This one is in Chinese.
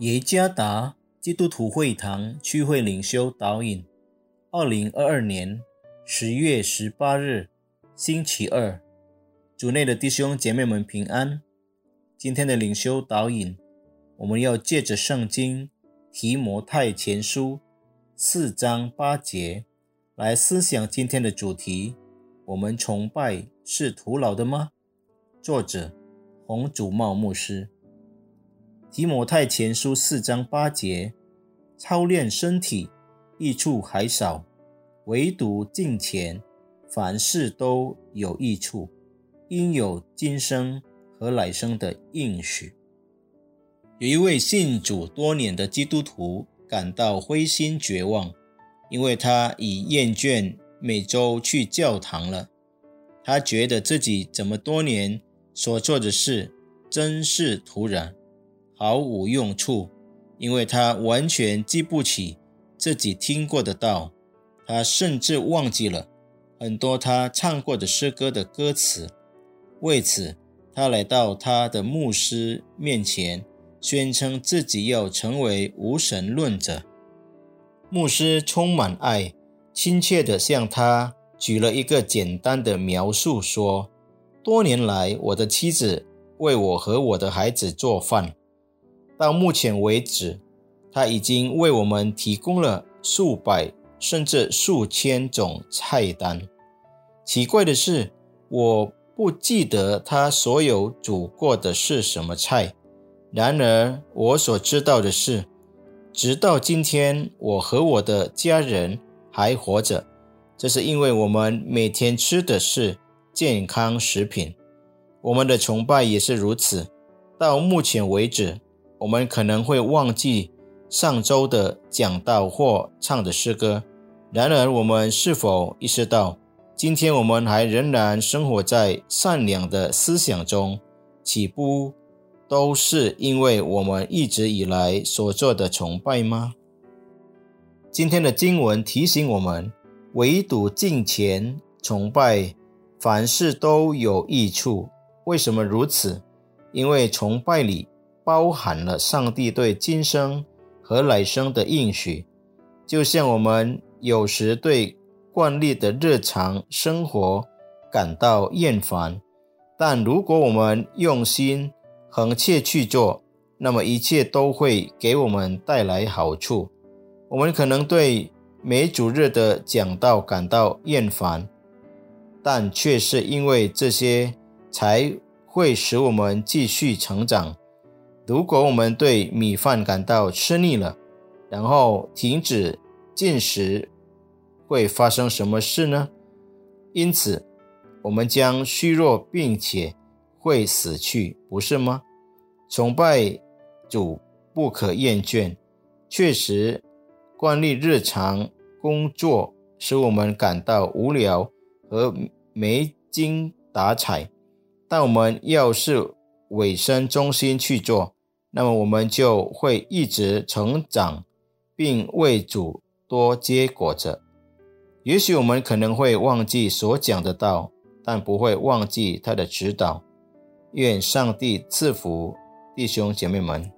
耶加达基督徒会堂区会领袖导引，二零二二年十月十八日，星期二，主内的弟兄姐妹们平安。今天的领袖导引，我们要借着圣经提摩太前书四章八节来思想今天的主题：我们崇拜是徒劳的吗？作者洪祖茂牧师。提摩太前书四章八节，操练身体益处还少，唯独敬虔，凡事都有益处，应有今生和来生的应许。有一位信主多年的基督徒感到灰心绝望，因为他已厌倦每周去教堂了。他觉得自己这么多年所做的事真是徒然。毫无用处，因为他完全记不起自己听过的道，他甚至忘记了很多他唱过的诗歌的歌词。为此，他来到他的牧师面前，宣称自己要成为无神论者。牧师充满爱，亲切地向他举了一个简单的描述，说：“多年来，我的妻子为我和我的孩子做饭。”到目前为止，他已经为我们提供了数百甚至数千种菜单。奇怪的是，我不记得他所有煮过的是什么菜。然而，我所知道的是，直到今天，我和我的家人还活着，这是因为我们每天吃的是健康食品。我们的崇拜也是如此。到目前为止。我们可能会忘记上周的讲道或唱的诗歌，然而我们是否意识到，今天我们还仍然生活在善良的思想中？岂不都是因为我们一直以来所做的崇拜吗？今天的经文提醒我们，唯独敬虔崇拜，凡事都有益处。为什么如此？因为崇拜里。包含了上帝对今生和来生的应许，就像我们有时对惯例的日常生活感到厌烦，但如果我们用心横切去做，那么一切都会给我们带来好处。我们可能对每主日的讲道感到厌烦，但却是因为这些才会使我们继续成长。如果我们对米饭感到吃腻了，然后停止进食，会发生什么事呢？因此，我们将虚弱，并且会死去，不是吗？崇拜主不可厌倦。确实，惯例日常工作使我们感到无聊和没精打采，但我们要是委身中心去做。那么我们就会一直成长，并为主多结果着。也许我们可能会忘记所讲的道，但不会忘记他的指导。愿上帝赐福弟兄姐妹们。